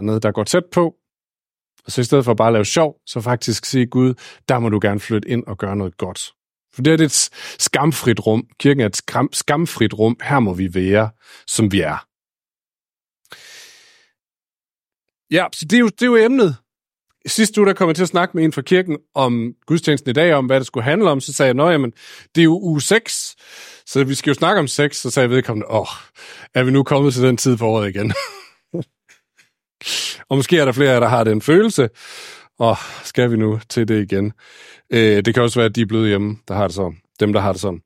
dernede, der går tæt på. Og så i stedet for bare at lave sjov, så faktisk sige Gud, der må du gerne flytte ind og gøre noget godt. For det er et skamfrit rum. Kirken er et skam, skamfrit rum. Her må vi være, som vi er. Ja, så det er jo, det er jo emnet. Sidste uge, der kom jeg til at snakke med en fra kirken om gudstjenesten i dag, om hvad det skulle handle om. Så sagde jeg, at det er jo uge 6, så vi skal jo snakke om sex. Så sagde jeg vedkommende, åh, er vi nu kommet til den tid på året igen? og måske er der flere der har den følelse, og skal vi nu til det igen? Øh, det kan også være, at de er blevet hjemme, der har det sådan. Dem, der har det sådan.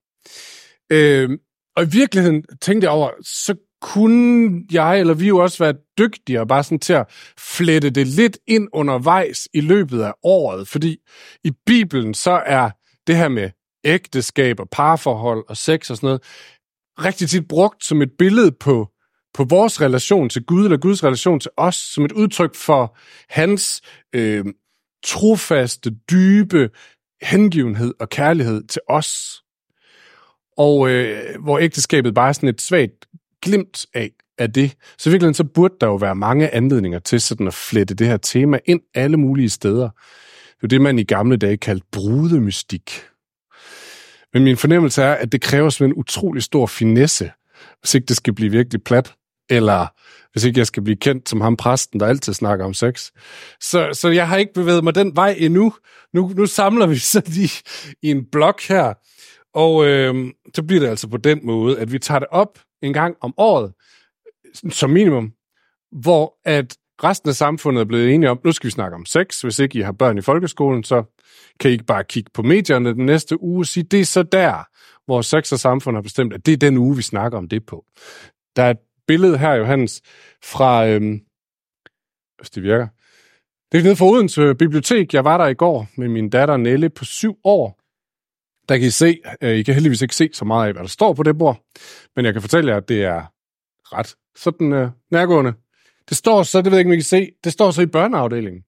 Øh, og i virkeligheden tænkte jeg over, så kunne jeg eller vi jo også være dygtigere bare sådan til at flette det lidt ind undervejs i løbet af året, fordi i Bibelen så er det her med ægteskab og parforhold og sex og sådan noget rigtig tit brugt som et billede på, på vores relation til Gud, eller Guds relation til os, som et udtryk for hans øh, trofaste, dybe hengivenhed og kærlighed til os. Og øh, hvor ægteskabet bare er sådan et svagt glimt af, af det. Så virkelig så burde der jo være mange anledninger til sådan at flette det her tema ind alle mulige steder. Det er det, man i gamle dage kaldte brudemystik. Men min fornemmelse er, at det kræver sådan en utrolig stor finesse, hvis ikke det skal blive virkelig plat, eller hvis ikke jeg skal blive kendt som ham præsten, der altid snakker om sex. Så, så jeg har ikke bevæget mig den vej endnu. Nu, nu samler vi så lige i en blok her, og øh, så bliver det altså på den måde, at vi tager det op en gang om året, som minimum, hvor at resten af samfundet er blevet enige om, nu skal vi snakke om sex. Hvis ikke I har børn i folkeskolen, så kan I ikke bare kigge på medierne den næste uge og sige, det er så der, hvor sex og samfund har bestemt, at det er den uge, vi snakker om det på. Der er billede her, Johannes, fra, øhm, hvis det virker, det er nede for Odense Bibliotek. Jeg var der i går med min datter Nelle på syv år. Der kan I se, øh, I kan heldigvis ikke se så meget af, hvad der står på det bord, men jeg kan fortælle jer, at det er ret sådan øh, nærgående. Det står så, det ved jeg ikke, om I kan se, det står så i børneafdelingen.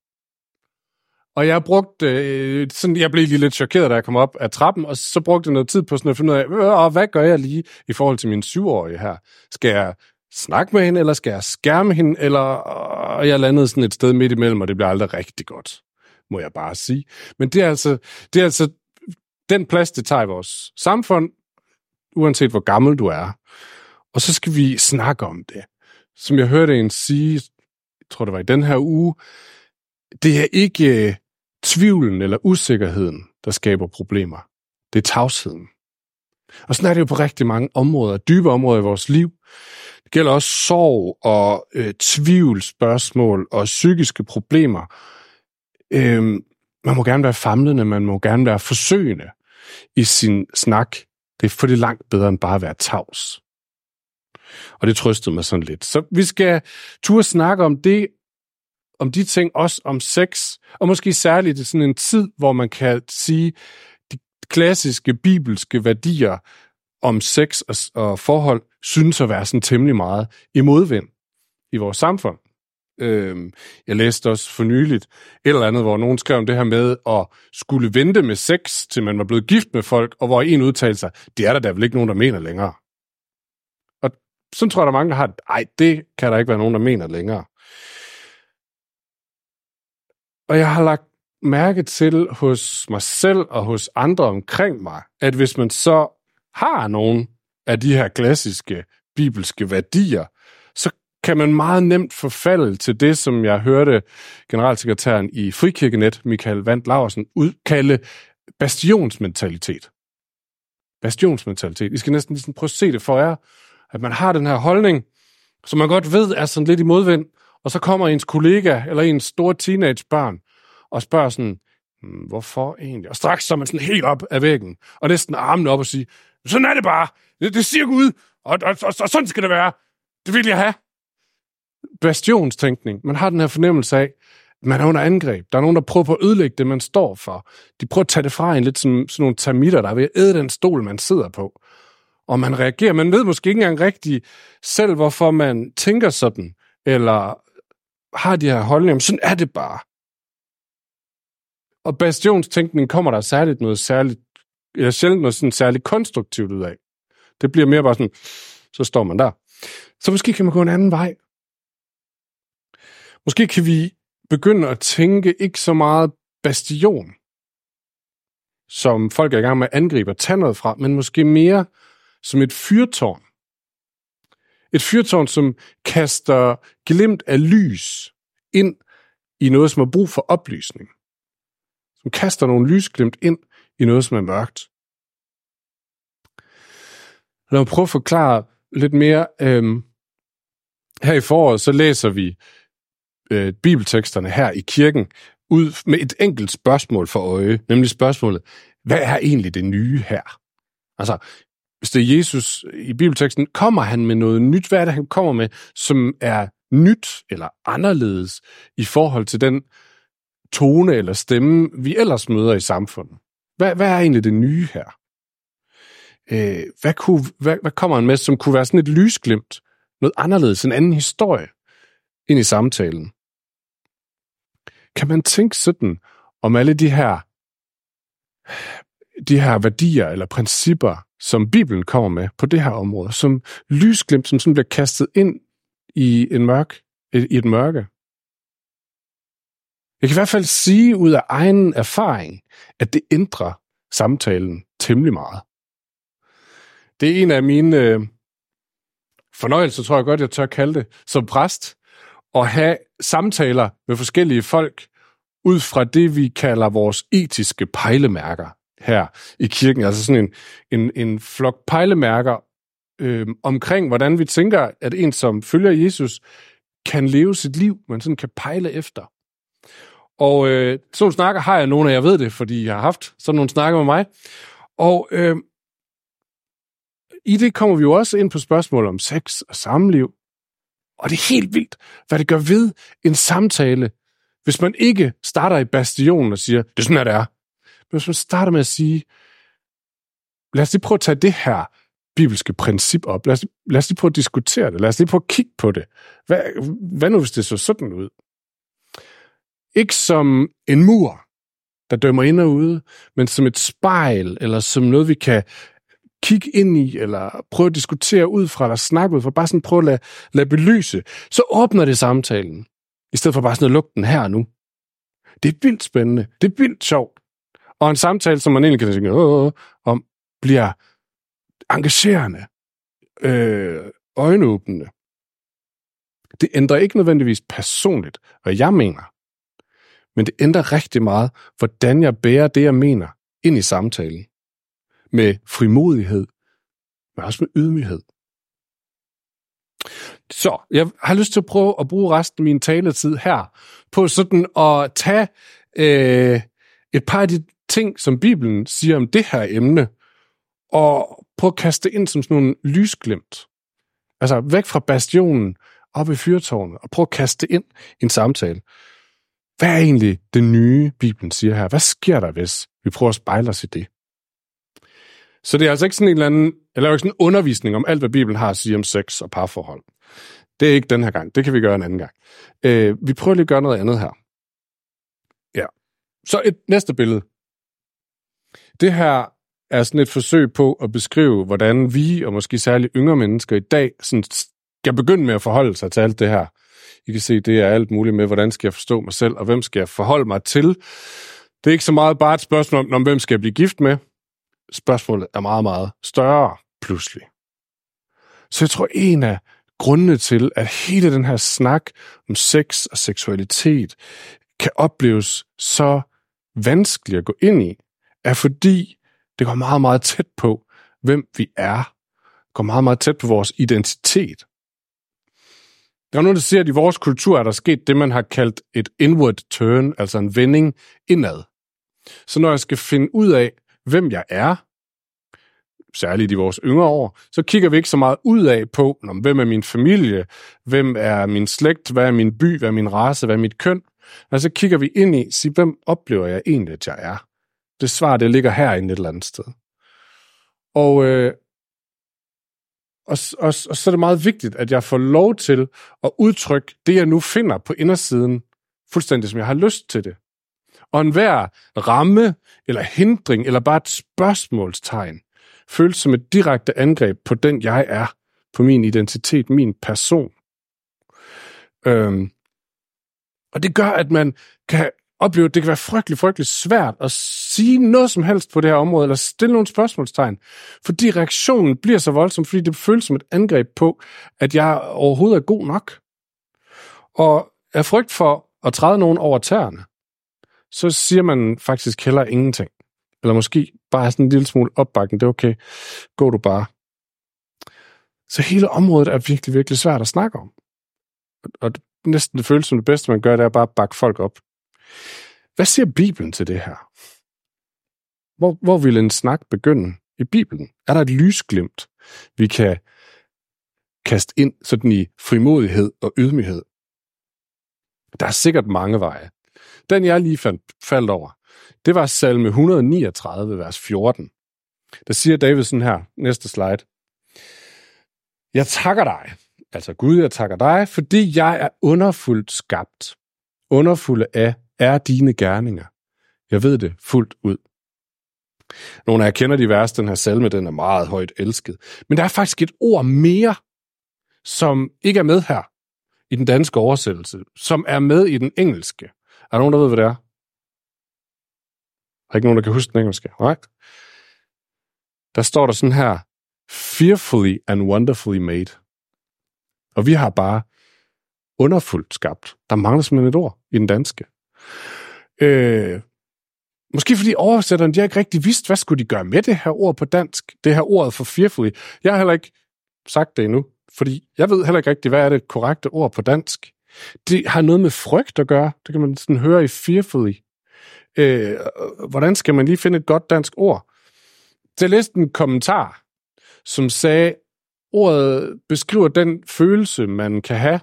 Og jeg brugte, øh, sådan, jeg blev lige lidt chokeret, da jeg kom op af trappen, og så brugte jeg noget tid på sådan at finde ud af, øh, hvad gør jeg lige i forhold til min syvårige her? Skal jeg snakke med hende, eller skal jeg skærme hende, eller øh, jeg landede sådan et sted midt imellem, og det bliver aldrig rigtig godt, må jeg bare sige. Men det er altså, det er altså den plads, det tager i vores samfund, uanset hvor gammel du er. Og så skal vi snakke om det. Som jeg hørte en sige, jeg tror det var i den her uge, det er ikke øh, tvivlen eller usikkerheden, der skaber problemer. Det er tavsheden. Og sådan er det jo på rigtig mange områder, dybe områder i vores liv. Det gælder også sorg og øh, tvivlsspørgsmål og psykiske problemer. Øhm, man må gerne være famlende, man må gerne være forsøgende i sin snak. Det er for det langt bedre end bare at være tavs. Og det trøstede mig sådan lidt. Så vi skal turde snakke om det, om de ting, også om sex, og måske særligt i sådan en tid, hvor man kan sige, klassiske bibelske værdier om sex og, og forhold, synes at være sådan temmelig meget i modvind i vores samfund. Øhm, jeg læste også for nyligt et eller andet, hvor nogen skrev om det her med at skulle vente med sex, til man var blevet gift med folk, og hvor en udtalte sig, det er der da vel ikke nogen, der mener længere. Og så tror jeg, der er mange, der har, nej, det kan der ikke være nogen, der mener længere. Og jeg har lagt mærke til hos mig selv og hos andre omkring mig, at hvis man så har nogen af de her klassiske bibelske værdier, så kan man meget nemt forfalde til det, som jeg hørte generalsekretæren i Frikirkenet, Michael Vandt Laversen, udkalde bastionsmentalitet. Bastionsmentalitet. I skal næsten ligesom prøve at se det for jer, at man har den her holdning, som man godt ved er sådan lidt i modvind, og så kommer ens kollega eller ens store teenagebarn og spørger sådan, hmm, hvorfor egentlig? Og straks så er man sådan helt op af væggen, og næsten armen op og siger, sådan er det bare. Det, det siger Gud, og, og, og, og sådan skal det være. Det vil jeg have. Bastionstænkning. Man har den her fornemmelse af, at man er under angreb. Der er nogen, der prøver på at ødelægge det, man står for. De prøver at tage det fra en lidt som sådan nogle termitter, der er ved at æde den stol, man sidder på. Og man reagerer. Man ved måske ikke engang rigtigt selv, hvorfor man tænker sådan, eller har de her holdninger. Sådan er det bare. Og bastionstænkning kommer der særligt noget særligt, eller sjældent noget sådan særligt konstruktivt ud af. Det bliver mere bare sådan, så står man der. Så måske kan man gå en anden vej. Måske kan vi begynde at tænke ikke så meget bastion, som folk er i gang med at angribe og tage noget fra, men måske mere som et fyrtårn. Et fyrtårn, som kaster glimt af lys ind i noget, som har brug for oplysning. Som kaster nogle lysglimt ind i noget, som er mørkt. Lad mig prøve at forklare lidt mere. Øhm, her i foråret, så læser vi øh, bibelteksterne her i kirken ud med et enkelt spørgsmål for øje, nemlig spørgsmålet, hvad er egentlig det nye her? Altså, hvis det er Jesus i bibelteksten, kommer han med noget nyt? Hvad er det, han kommer med, som er nyt eller anderledes i forhold til den tone eller stemme, vi ellers møder i samfundet? Hvad, hvad er egentlig det nye her? Øh, hvad, kunne, hvad, hvad kommer han med, som kunne være sådan et lysglimt, noget anderledes, en anden historie ind i samtalen? Kan man tænke sådan om alle de her de her værdier eller principper, som Bibelen kommer med på det her område, som lysglimt, som sådan bliver kastet ind i en mørk, i et mørke. Jeg kan i hvert fald sige ud af egen erfaring, at det ændrer samtalen temmelig meget. Det er en af mine øh, fornøjelser, tror jeg godt, jeg tør kalde det, som præst, at have samtaler med forskellige folk ud fra det, vi kalder vores etiske pejlemærker her i kirken. Altså sådan en, en, en flok pejlemærker øh, omkring, hvordan vi tænker, at en, som følger Jesus, kan leve sit liv, man sådan kan pejle efter. Og øh, sådan nogle snakker har jeg nogle af, jeg ved det, fordi jeg har haft sådan nogle snakker med mig. Og øh, i det kommer vi jo også ind på spørgsmål om sex og samliv. Og det er helt vildt, hvad det gør ved en samtale, hvis man ikke starter i bastionen og siger, det er sådan, at det er. Men hvis man starter med at sige, lad os lige prøve at tage det her bibelske princip op. Lad os, lad os lige prøve at diskutere det. Lad os lige prøve at kigge på det. Hvad, hvad nu, hvis det så sådan ud? Ikke som en mur, der dømmer ind og ude, men som et spejl, eller som noget, vi kan kigge ind i, eller prøve at diskutere ud fra, eller snakke ud fra, bare sådan prøve at lade, lade belyse, så åbner det samtalen, i stedet for bare sådan at lukke den her nu. Det er vildt spændende. Det er vildt sjovt. Og en samtale, som man egentlig kan tænke Åh, om, bliver engagerende, øh, øjenåbende. Det ændrer ikke nødvendigvis personligt, hvad jeg mener, men det ændrer rigtig meget, hvordan jeg bærer det, jeg mener, ind i samtalen med frimodighed, men også med ydmyghed. Så jeg har lyst til at prøve at bruge resten af min taletid her på sådan at tage øh, et par af de ting, som Bibelen siger om det her emne, og prøve at kaste ind som sådan nogle lysglimt. Altså væk fra bastionen, op i fyrtårnet, og prøve at kaste ind i en samtale. Hvad er egentlig det nye, Bibelen siger her? Hvad sker der, hvis vi prøver at spejle os i det? Så det er altså ikke sådan en eller anden, eller ikke sådan en undervisning om alt, hvad Bibelen har at sige om sex og parforhold. Det er ikke den her gang. Det kan vi gøre en anden gang. Øh, vi prøver lige at gøre noget andet her. Ja. Så et næste billede. Det her er sådan et forsøg på at beskrive, hvordan vi, og måske særligt yngre mennesker i dag, sådan skal begynde med at forholde sig til alt det her. I kan se, det er alt muligt med, hvordan skal jeg forstå mig selv, og hvem skal jeg forholde mig til. Det er ikke så meget bare et spørgsmål om, om hvem skal jeg blive gift med spørgsmålet er meget, meget større pludselig. Så jeg tror, en af grundene til, at hele den her snak om sex og seksualitet kan opleves så vanskelig at gå ind i, er fordi det går meget, meget tæt på, hvem vi er. Det går meget, meget tæt på vores identitet. Der er nogen, der siger, at i vores kultur er der sket det, man har kaldt et inward turn, altså en vending indad. Så når jeg skal finde ud af, hvem jeg er, særligt i vores yngre år, så kigger vi ikke så meget ud af på, hvem er min familie, hvem er min slægt, hvad er min by, hvad er min race, hvad er mit køn. Og så kigger vi ind i, sig, hvem oplever jeg egentlig, at jeg er? Det svar, det ligger herinde et eller andet sted. Og, øh, og, og, og så er det meget vigtigt, at jeg får lov til at udtrykke det, jeg nu finder på indersiden, fuldstændig som jeg har lyst til det. Og enhver ramme, eller hindring, eller bare et spørgsmålstegn, føles som et direkte angreb på den, jeg er, på min identitet, min person. Øhm, Og det gør, at man kan oplevet, at det kan være frygtelig, frygtelig svært at sige noget som helst på det her område, eller stille nogle spørgsmålstegn, fordi reaktionen bliver så voldsom, fordi det føles som et angreb på, at jeg overhovedet er god nok. Og af frygt for at træde nogen over tæerne, så siger man faktisk heller ingenting. Eller måske bare sådan en lille smule opbakning. Det er okay. Gå du bare. Så hele området er virkelig, virkelig svært at snakke om. Og næsten det føles som det bedste, man gør, det er bare at bakke folk op. Hvad siger Bibelen til det her? Hvor, hvor vil en snak begynde i Bibelen? Er der et lysglimt, vi kan kaste ind sådan i frimodighed og ydmyghed? Der er sikkert mange veje. Den, jeg lige fandt, faldt over, det var salme 139, vers 14. Der siger David sådan her, næste slide. Jeg takker dig, altså Gud, jeg takker dig, fordi jeg er underfuldt skabt. Underfulde af er dine gerninger. Jeg ved det fuldt ud. Nogle af jer kender de værste, den her salme, den er meget højt elsket. Men der er faktisk et ord mere, som ikke er med her i den danske oversættelse, som er med i den engelske. Er der nogen, der ved, hvad det er? Er ikke nogen, der kan huske den engelske? Nej. Der står der sådan her, fearfully and wonderfully made. Og vi har bare underfuldt skabt. Der mangler simpelthen et ord i den danske. Øh, måske fordi oversætteren, de har ikke rigtig vidst, hvad skulle de gøre med det her ord på dansk. Det her ordet for fearfully. Jeg har heller ikke sagt det endnu, fordi jeg ved heller ikke rigtig, hvad er det korrekte ord på dansk. Det har noget med frygt at gøre. Det kan man sådan høre i fearfully. Øh, hvordan skal man lige finde et godt dansk ord? Jeg læste en kommentar, som sagde, ordet beskriver den følelse, man kan have,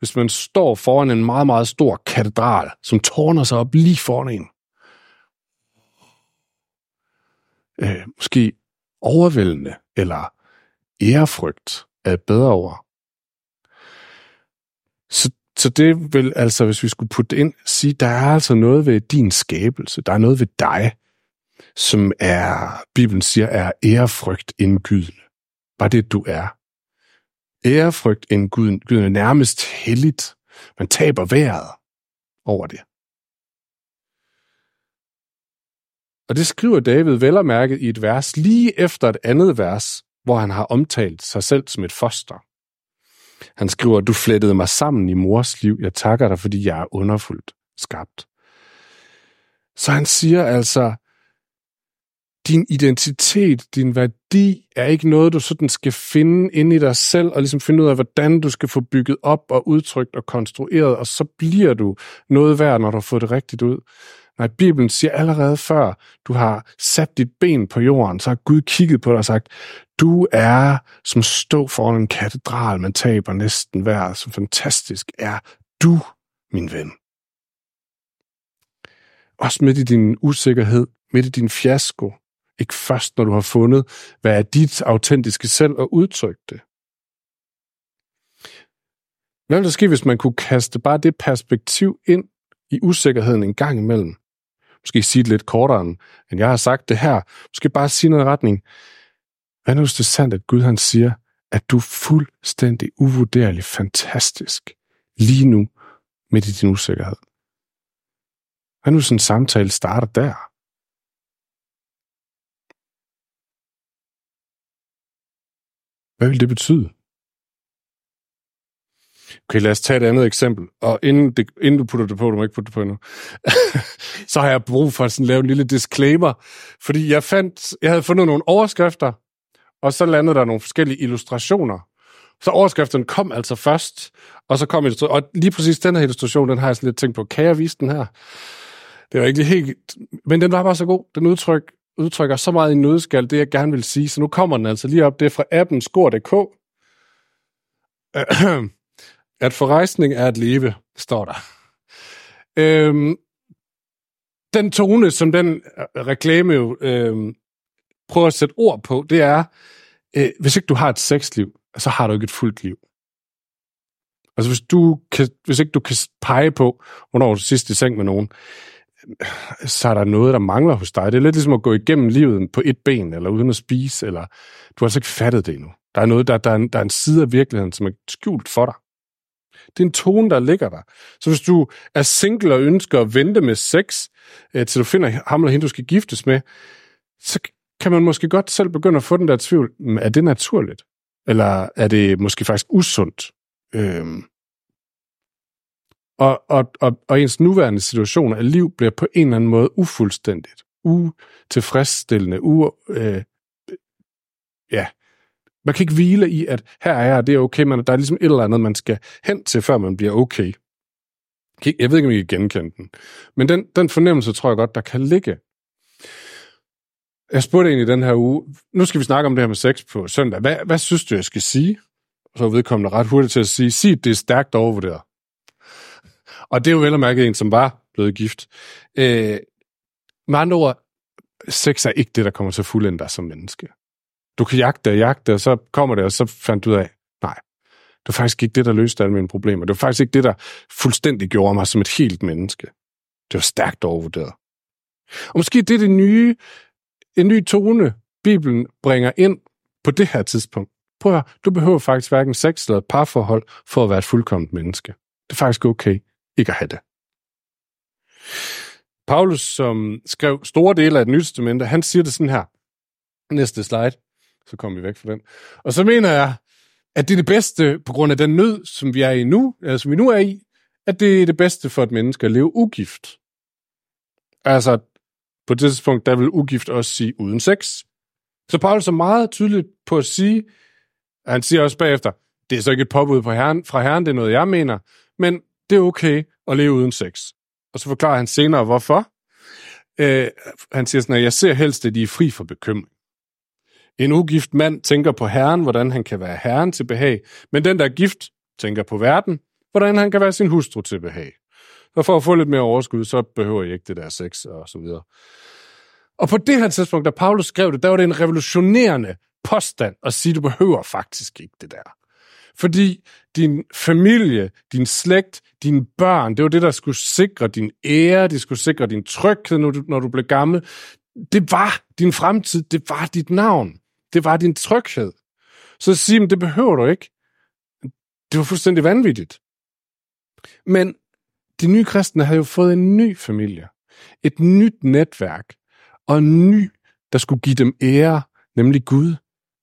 hvis man står foran en meget, meget stor katedral, som tårner sig op lige foran en. Øh, måske overvældende eller ærefrygt er et bedre ord. Så, så det vil altså, hvis vi skulle putte ind, sige, der er altså noget ved din skabelse, der er noget ved dig, som er, Bibelen siger, er ærefrygt indgydende. Bare det, du er ærefrygt end Gud, guden er nærmest helligt. Man taber vejret over det. Og det skriver David vel og mærket i et vers lige efter et andet vers, hvor han har omtalt sig selv som et foster. Han skriver, du flettede mig sammen i mors liv. Jeg takker dig, fordi jeg er underfuldt skabt. Så han siger altså, din identitet, din værdi, er ikke noget, du sådan skal finde ind i dig selv, og ligesom finde ud af, hvordan du skal få bygget op og udtrykt og konstrueret, og så bliver du noget værd, når du har fået det rigtigt ud. Nej, Bibelen siger allerede før, du har sat dit ben på jorden, så har Gud kigget på dig og sagt, du er som stå foran en katedral, man taber næsten hver, så fantastisk er du, min ven. Også midt i din usikkerhed, midt i din fiasko, ikke først, når du har fundet, hvad er dit autentiske selv, og udtrykke det. Hvad ville der ske, hvis man kunne kaste bare det perspektiv ind i usikkerheden en gang imellem? Måske sige det lidt kortere, end jeg har sagt det her. Måske bare sige noget i retning. Hvad nu, hvis det er sandt, at Gud han siger, at du er fuldstændig uvurderlig fantastisk lige nu midt i din usikkerhed? Hvad nu, sådan en samtale starter der? Hvad vil det betyde? Okay, lad os tage et andet eksempel. Og inden, det, inden du putter det på, du må ikke putte det på endnu, så har jeg brug for at sådan lave en lille disclaimer. Fordi jeg fandt, jeg havde fundet nogle overskrifter, og så landede der nogle forskellige illustrationer. Så overskriften kom altså først, og så kom illustrationen. Og lige præcis den her illustration, den har jeg sådan lidt tænkt på, kan jeg vise den her? Det var ikke helt... Men den var bare så god. Den udtryk, udtrykker så meget i nødskal, det jeg gerne vil sige. Så nu kommer den altså lige op. Det er fra appen skor.dk. At forrejsning er at leve, står der. Øhm, den tone, som den øh, reklame jo øhm, prøver at sætte ord på, det er, øh, hvis ikke du har et sexliv, så har du ikke et fuldt liv. Altså hvis, du kan, hvis ikke du kan pege på, hvornår du sidst i seng med nogen, så er der noget, der mangler hos dig. Det er lidt ligesom at gå igennem livet på et ben, eller uden at spise, eller du har altså ikke fattet det endnu. Der er noget, der, der, er en, der er en side af virkeligheden, som er skjult for dig. Det er en tone, der ligger der. Så hvis du er single og ønsker at vente med sex, øh, til du finder ham eller hende, du skal giftes med, så kan man måske godt selv begynde at få den der tvivl. Er det naturligt? Eller er det måske faktisk usundt? Øhm. Og, og, og, og ens nuværende situation af liv bliver på en eller anden måde ufuldstændigt, utilfredsstillende, u, øh, ja, man kan ikke hvile i, at her er jeg, det er okay, men der er ligesom et eller andet, man skal hen til, før man bliver okay. Jeg ved ikke, om I kan genkende den. Men den, den fornemmelse tror jeg godt, der kan ligge. Jeg spurgte egentlig den her uge, nu skal vi snakke om det her med sex på søndag. Hvad, hvad synes du, jeg skal sige? Så er vedkommende ret hurtigt til at sige, sig, det er stærkt overvurderet. Og det er jo vel at mærke en, som var blevet gift. Øh, med andre ord, sex er ikke det, der kommer til at fuldende dig som menneske du kan jagte og jagte, og så kommer det, og så fandt du ud af, nej, det var faktisk ikke det, der løste alle mine problemer. Det var faktisk ikke det, der fuldstændig gjorde mig som et helt menneske. Det var stærkt overvurderet. Og måske det er det nye, en ny tone, Bibelen bringer ind på det her tidspunkt. Prøv at du behøver faktisk hverken sex eller parforhold for at være et fuldkomment menneske. Det er faktisk okay ikke at have det. Paulus, som skrev store dele af det nye testamente, han siger det sådan her. Næste slide. Så kommer vi væk fra den. Og så mener jeg, at det er det bedste, på grund af den nød, som vi er i nu, eller som vi nu er i, at det er det bedste for et menneske at leve ugift. Altså, på det tidspunkt, der vil ugift også sige uden sex. Så Paulus er meget tydeligt på at sige, at han siger også bagefter, det er så ikke et påbud på herren, fra herren, det er noget, jeg mener, men det er okay at leve uden sex. Og så forklarer han senere, hvorfor. Øh, han siger sådan, at jeg ser helst, at de er fri for bekymring. En ugift mand tænker på Herren, hvordan han kan være Herren til behag, men den, der er gift, tænker på verden, hvordan han kan være sin hustru til behag. Og for at få lidt mere overskud, så behøver jeg ikke det der sex og så videre. Og på det her tidspunkt, da Paulus skrev det, der var det en revolutionerende påstand at sige, du behøver faktisk ikke det der. Fordi din familie, din slægt, dine børn, det var det, der skulle sikre din ære, det skulle sikre din tryghed, når du, når du blev gammel. Det var din fremtid, det var dit navn. Det var din tryghed. Så sige, det behøver du ikke. Det var fuldstændig vanvittigt. Men de nye kristne havde jo fået en ny familie. Et nyt netværk. Og en ny, der skulle give dem ære, nemlig Gud.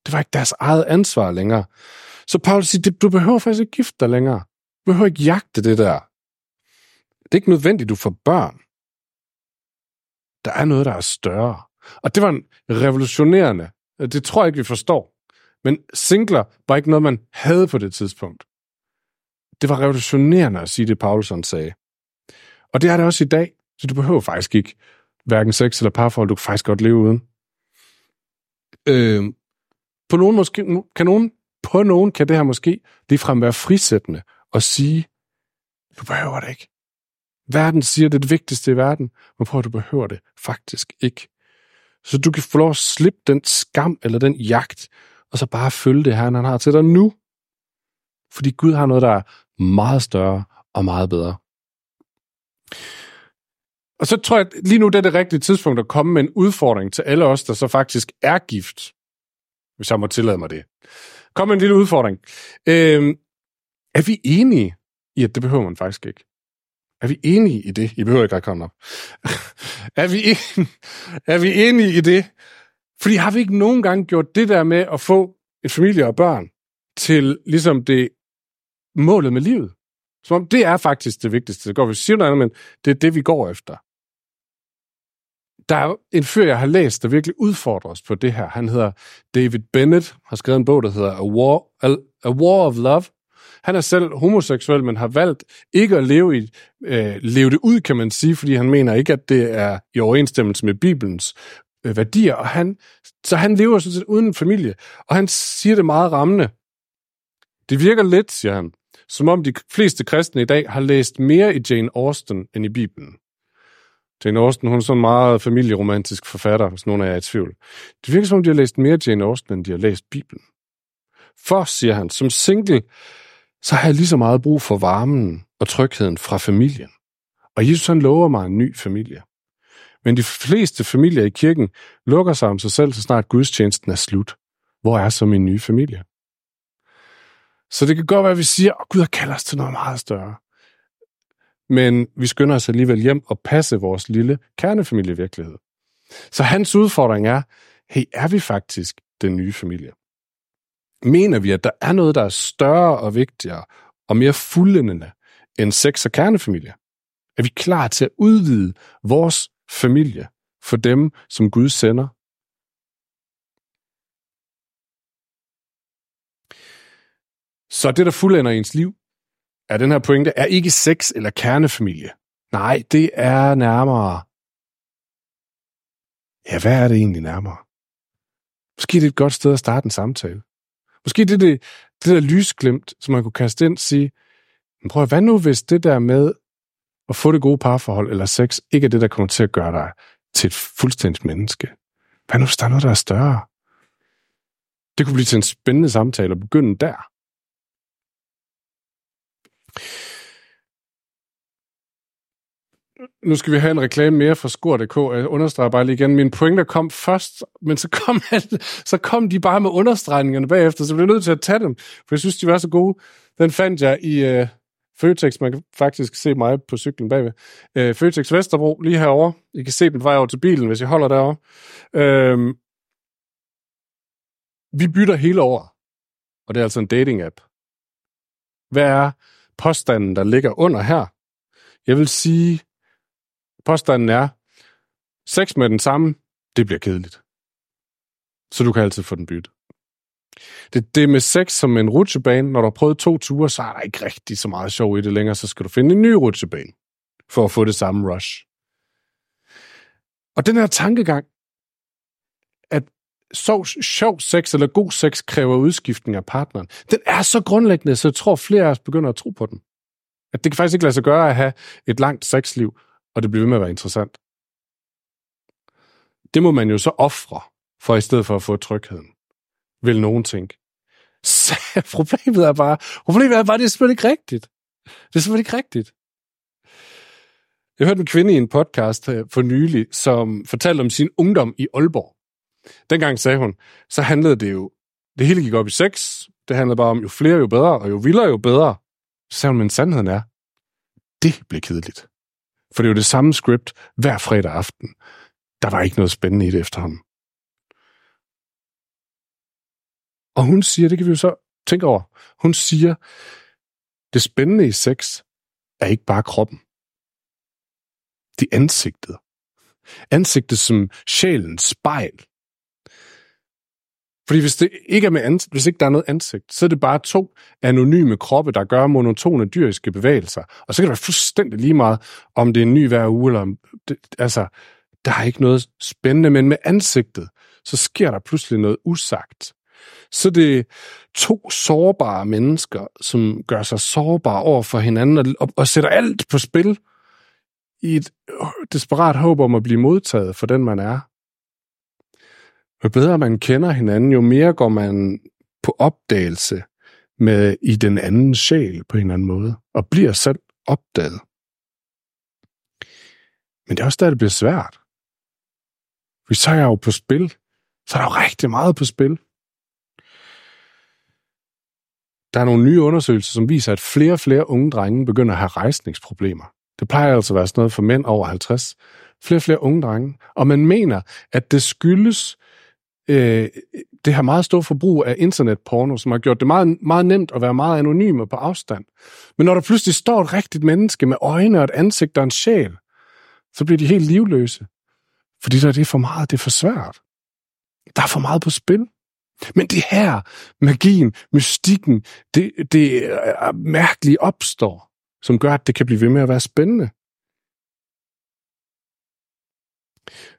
Det var ikke deres eget ansvar længere. Så Paulus siger, du behøver faktisk ikke gifte dig længere. Du behøver ikke jagte det der. Det er ikke nødvendigt, du får børn. Der er noget, der er større. Og det var en revolutionerende øh, det tror jeg ikke, vi forstår. Men singler var ikke noget, man havde på det tidspunkt. Det var revolutionerende at sige det, Paulson sagde. Og det er det også i dag, så du behøver faktisk ikke hverken sex eller parforhold, du kan faktisk godt leve uden. Øh, på nogen måske, kan nogen, på nogen kan det her måske ligefrem være frisættende og sige, du behøver det ikke. Verden siger, det er det vigtigste i verden, men prøv at du behøver det faktisk ikke så du kan få lov at slippe den skam eller den jagt, og så bare følge det her, han har til dig nu. Fordi Gud har noget, der er meget større og meget bedre. Og så tror jeg, at lige nu det er det rigtige tidspunkt at komme med en udfordring til alle os, der så faktisk er gift. Hvis jeg må tillade mig det. Kom med en lille udfordring. Øh, er vi enige i, at det behøver man faktisk ikke? Er vi enige i det? I behøver ikke at komme op. er, vi enige, er vi enige i det? Fordi har vi ikke nogen gange gjort det der med at få en familie og børn til ligesom det målet med livet? Som om det er faktisk det vigtigste. Det går vi siger noget andet, men det er det, vi går efter. Der er en fyr, jeg har læst, der virkelig udfordrer os på det her. Han hedder David Bennett, har skrevet en bog, der hedder A War, A, War of Love, han er selv homoseksuel, men har valgt ikke at leve, i, øh, leve det ud, kan man sige, fordi han mener ikke, at det er i overensstemmelse med Bibelens øh, værdier. Og han, så han lever sådan set uden familie. Og han siger det meget rammende. Det virker lidt, siger han, som om de fleste kristne i dag har læst mere i Jane Austen end i Bibelen. Jane Austen, hun er sådan en meget familieromantisk forfatter, hvis nogen af jer er i tvivl. Det virker som om, de har læst mere Jane Austen, end de har læst Bibelen. For, siger han, som single så har jeg lige så meget brug for varmen og trygheden fra familien. Og Jesus han lover mig en ny familie. Men de fleste familier i kirken lukker sig om sig selv, så snart gudstjenesten er slut. Hvor er så min nye familie? Så det kan godt være, at vi siger, at Gud har kaldt os til noget meget større. Men vi skynder os alligevel hjem og passe vores lille kernefamilievirkelighed. Så hans udfordring er, hey, er vi faktisk den nye familie? Mener vi, at der er noget, der er større og vigtigere og mere fuldendende end sex og kernefamilie? Er vi klar til at udvide vores familie for dem, som Gud sender? Så det, der fuldender ens liv, er den her pointe, er ikke sex eller kernefamilie. Nej, det er nærmere. Ja, hvad er det egentlig nærmere? Måske det er et godt sted at starte en samtale. Måske det er det, det der lysglimt, som man kunne kaste ind og sige, men prøv at, hvad nu hvis det der med at få det gode parforhold eller sex, ikke er det, der kommer til at gøre dig til et fuldstændigt menneske? Hvad nu hvis der er noget, der er større? Det kunne blive til en spændende samtale at begynde der nu skal vi have en reklame mere fra Skor.dk. Jeg understreger bare lige igen, min pointer kom først, men så kom, så kom de bare med understregningerne bagefter, så jeg blev nødt til at tage dem, for jeg synes, de var så gode. Den fandt jeg i øh, Føtex. Man kan faktisk se mig på cyklen bagved. Øh, Føtex Vesterbro, lige herover. I kan se den vej over til bilen, hvis jeg holder derovre. Øh, vi bytter hele over, og det er altså en dating-app. Hvad er påstanden, der ligger under her? Jeg vil sige, påstanden er, sex med den samme, det bliver kedeligt. Så du kan altid få den byttet. Det, det med sex som en rutsjebane, når du har prøvet to ture, så er der ikke rigtig så meget sjov i det længere, så skal du finde en ny rutsjebane, for at få det samme rush. Og den her tankegang, så sjov sex eller god sex kræver udskiftning af partneren, den er så grundlæggende, så jeg tror, flere af os begynder at tro på den. At det kan faktisk ikke lade sig gøre at have et langt sexliv, og det bliver ved med at være interessant. Det må man jo så ofre, for i stedet for at få trygheden, vil nogen tænke. Så problemet er bare, problemet er bare, det er simpelthen ikke rigtigt. Det er simpelthen ikke rigtigt. Jeg hørte en kvinde i en podcast øh, for nylig, som fortalte om sin ungdom i Aalborg. Dengang sagde hun, så handlede det jo, det hele gik op i sex, det handlede bare om, jo flere jo bedre, og jo vildere jo bedre. Så sagde hun, men sandheden er, det blev kedeligt. For det er jo det samme script hver fredag aften. Der var ikke noget spændende i det efterhånden. Og hun siger, det kan vi jo så tænke over, hun siger, det spændende i sex er ikke bare kroppen. Det er ansigtet. Ansigtet som sjælens spejl. Fordi hvis det ikke er med ansigt, hvis ikke der er noget ansigt, så er det bare to anonyme kroppe, der gør monotone dyriske bevægelser. Og så kan det være fuldstændig lige meget, om det er en ny hver uge, eller om det, altså, der er ikke noget spændende, men med ansigtet, så sker der pludselig noget usagt. Så det er to sårbare mennesker, som gør sig sårbare over for hinanden, og, og, og sætter alt på spil i et desperat håb om at blive modtaget for den, man er. Jo bedre man kender hinanden, jo mere går man på opdagelse med i den anden sjæl på en eller anden måde, og bliver selv opdaget. Men det er også der, det bliver svært. Vi så er jeg jo på spil, så er der jo rigtig meget på spil. Der er nogle nye undersøgelser, som viser, at flere og flere unge drenge begynder at have rejsningsproblemer. Det plejer altså at være sådan noget for mænd over 50. Flere og flere unge drenge. Og man mener, at det skyldes øh, det har meget stort forbrug af internetporno, som har gjort det meget, meget nemt at være meget anonyme på afstand. Men når der pludselig står et rigtigt menneske med øjne og et ansigt og en sjæl, så bliver de helt livløse. Fordi der er det for meget, det er for svært. Der er for meget på spil. Men det her, magien, mystikken, det, det øh, er mærkeligt opstår, som gør, at det kan blive ved med at være spændende.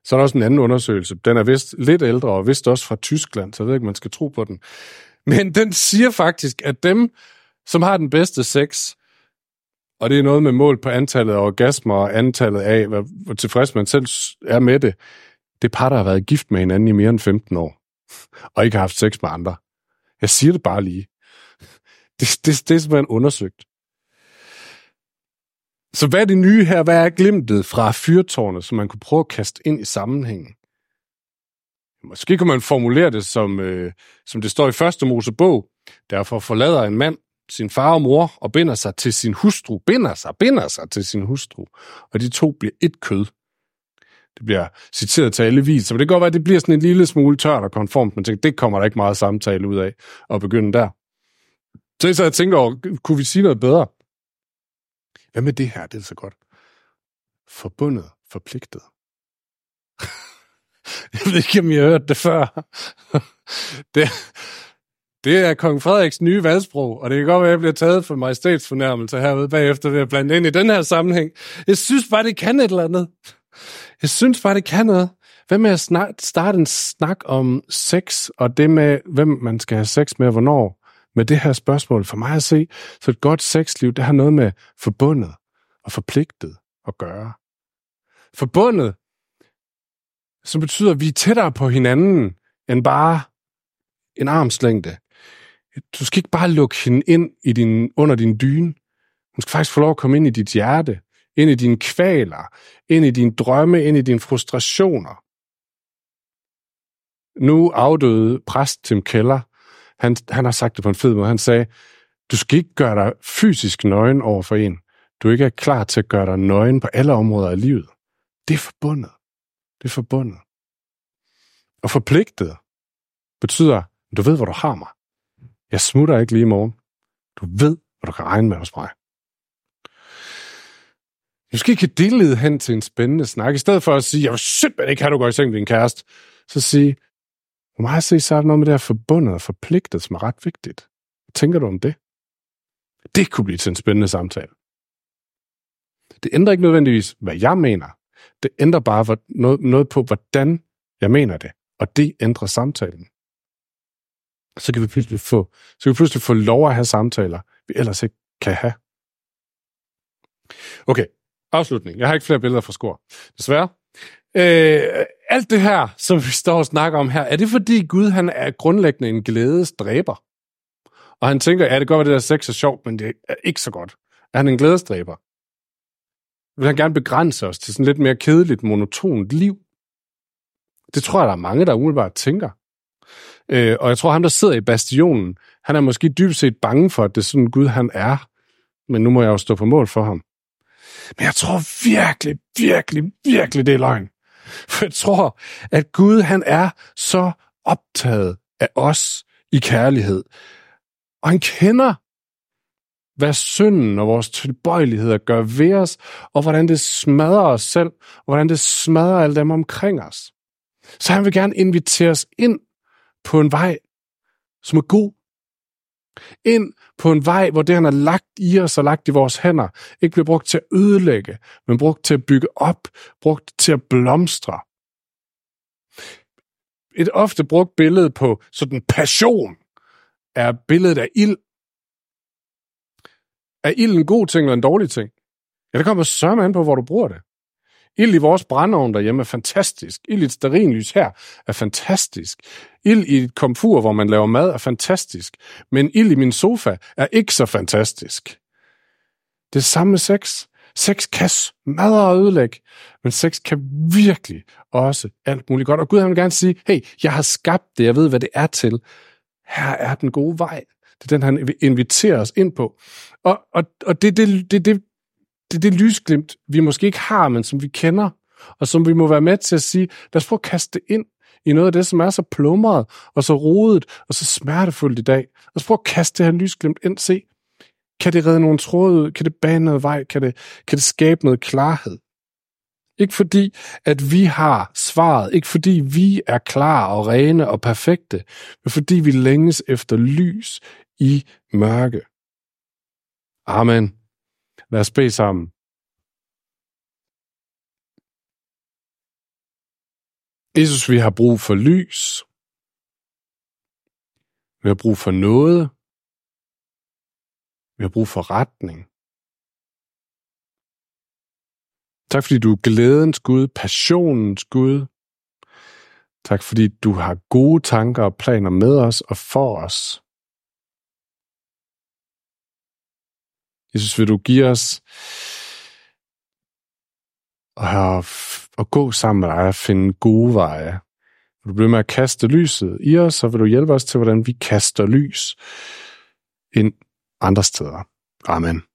Så er der også en anden undersøgelse. Den er vist lidt ældre, og vist også fra Tyskland, så jeg ved ikke, man skal tro på den. Men den siger faktisk, at dem, som har den bedste sex, og det er noget med mål på antallet af orgasmer og antallet af, hvor tilfreds man selv er med det, det par, der har været gift med hinanden i mere end 15 år, og ikke har haft sex med andre. Jeg siger det bare lige. Det, det, det er simpelthen undersøgt. Så hvad er det nye her? Hvad er glimtet fra fyrtårnet, som man kunne prøve at kaste ind i sammenhængen? Måske kunne man formulere det, som, øh, som det står i første Mosebog, Derfor forlader en mand sin far og mor og binder sig til sin hustru, binder sig, binder sig til sin hustru, og de to bliver et kød. Det bliver citeret til alle vis, så det kan godt være, at det bliver sådan en lille smule tørt og konformt, men det kommer der ikke meget samtale ud af at begynde der. Så, så jeg tænker over, kunne vi sige noget bedre? Hvad med det her? Det er så godt. Forbundet, forpligtet. jeg ved ikke, om I har hørt det før. det, det er kong Frederiks nye valgsprog, og det kan godt være, at jeg bliver taget for majestætsfornærmelse herude bagefter ved at blande ind i den her sammenhæng. Jeg synes bare, det kan et eller andet. Jeg synes bare, det kan noget. Hvad med at starte en snak om sex, og det med, hvem man skal have sex med, hvornår? Med det her spørgsmål, for mig at se, så et godt sexliv, det har noget med forbundet og forpligtet at gøre. Forbundet, som betyder, at vi er tættere på hinanden, end bare en armslængde. Du skal ikke bare lukke hende ind i din, under din dyne. Hun skal faktisk få lov at komme ind i dit hjerte, ind i dine kvaler, ind i dine drømme, ind i dine frustrationer. Nu afdøde præst Tim Keller, han, han har sagt det på en fed måde. Han sagde, du skal ikke gøre dig fysisk nøgen over for en. Du ikke er klar til at gøre dig nøgen på alle områder af livet. Det er forbundet. Det er forbundet. Og forpligtet betyder, du ved, hvor du har mig. Jeg smutter ikke lige i morgen. Du ved, hvor du kan regne med hos mig. Måske kan det lede hen til en spændende snak. I stedet for at sige, jeg vil simpelthen ikke have, at du går i seng med din kæreste, så sige, for mig at se, så er der noget med det her forbundet og forpligtet, som er ret vigtigt. Hvad tænker du om det? Det kunne blive til en spændende samtale. Det ændrer ikke nødvendigvis, hvad jeg mener. Det ændrer bare noget, noget på, hvordan jeg mener det. Og det ændrer samtalen. Så kan vi pludselig få, så kan vi pludselig få lov at have samtaler, vi ellers ikke kan have. Okay, afslutning. Jeg har ikke flere billeder fra skor. Desværre. Øh, alt det her, som vi står og snakker om her, er det fordi Gud han er grundlæggende en glædesdræber? Og han tænker, ja, det går godt, at det der sex er sjovt, men det er ikke så godt. Er han en glædesdræber? Vil han gerne begrænse os til sådan lidt mere kedeligt, monotont liv? Det tror jeg, der er mange, der umiddelbart tænker. Øh, og jeg tror, ham, der sidder i bastionen, han er måske dybest set bange for, at det er sådan Gud, han er. Men nu må jeg jo stå på mål for ham. Men jeg tror virkelig, virkelig, virkelig, det er løgn. For jeg tror, at Gud han er så optaget af os i kærlighed. Og han kender, hvad synden og vores tilbøjeligheder gør ved os, og hvordan det smadrer os selv, og hvordan det smadrer alle dem omkring os. Så han vil gerne invitere os ind på en vej, som er god. Ind på en vej, hvor det, han har lagt i os og lagt i vores hænder, ikke bliver brugt til at ødelægge, men brugt til at bygge op, brugt til at blomstre. Et ofte brugt billede på sådan passion er billedet af ild. Er ild en god ting eller en dårlig ting? Ja, det kommer sørme an på, hvor du bruger det. Ild i vores brændeovn derhjemme er fantastisk. Ild i et sterinlys her er fantastisk. Ild i et komfur, hvor man laver mad, er fantastisk. Men ild i min sofa er ikke så fantastisk. Det samme med sex. Sex kan smadre og ødelægge, men sex kan virkelig også alt muligt godt. Og Gud han vil gerne sige, hey, jeg har skabt det, jeg ved, hvad det er til. Her er den gode vej. Det er den, han inviterer os ind på. Og, og, og det, det, det, det, det, det lysglimt, vi måske ikke har, men som vi kender, og som vi må være med til at sige, lad os prøve at kaste det ind i noget af det, som er så plumret, og så rodet, og så smertefuldt i dag. Lad os prøve at kaste det her lysglimt ind, se, kan det redde nogle tråde ud? Kan det bane noget vej? Kan det, kan det skabe noget klarhed? Ikke fordi, at vi har svaret. Ikke fordi vi er klar og rene og perfekte. Men fordi vi længes efter lys i mørke. Amen. Lad os bede sammen. Jesus, vi har brug for lys. Vi har brug for noget. Vi har brug for retning. Tak fordi du er glædens Gud, passionens Gud. Tak fordi du har gode tanker og planer med os og for os. Jesus, vil du give os at, at gå sammen med dig og finde gode veje. Vil du blive med at kaste lyset i os, så vil du hjælpe os til, hvordan vi kaster lys ind andre steder. Amen.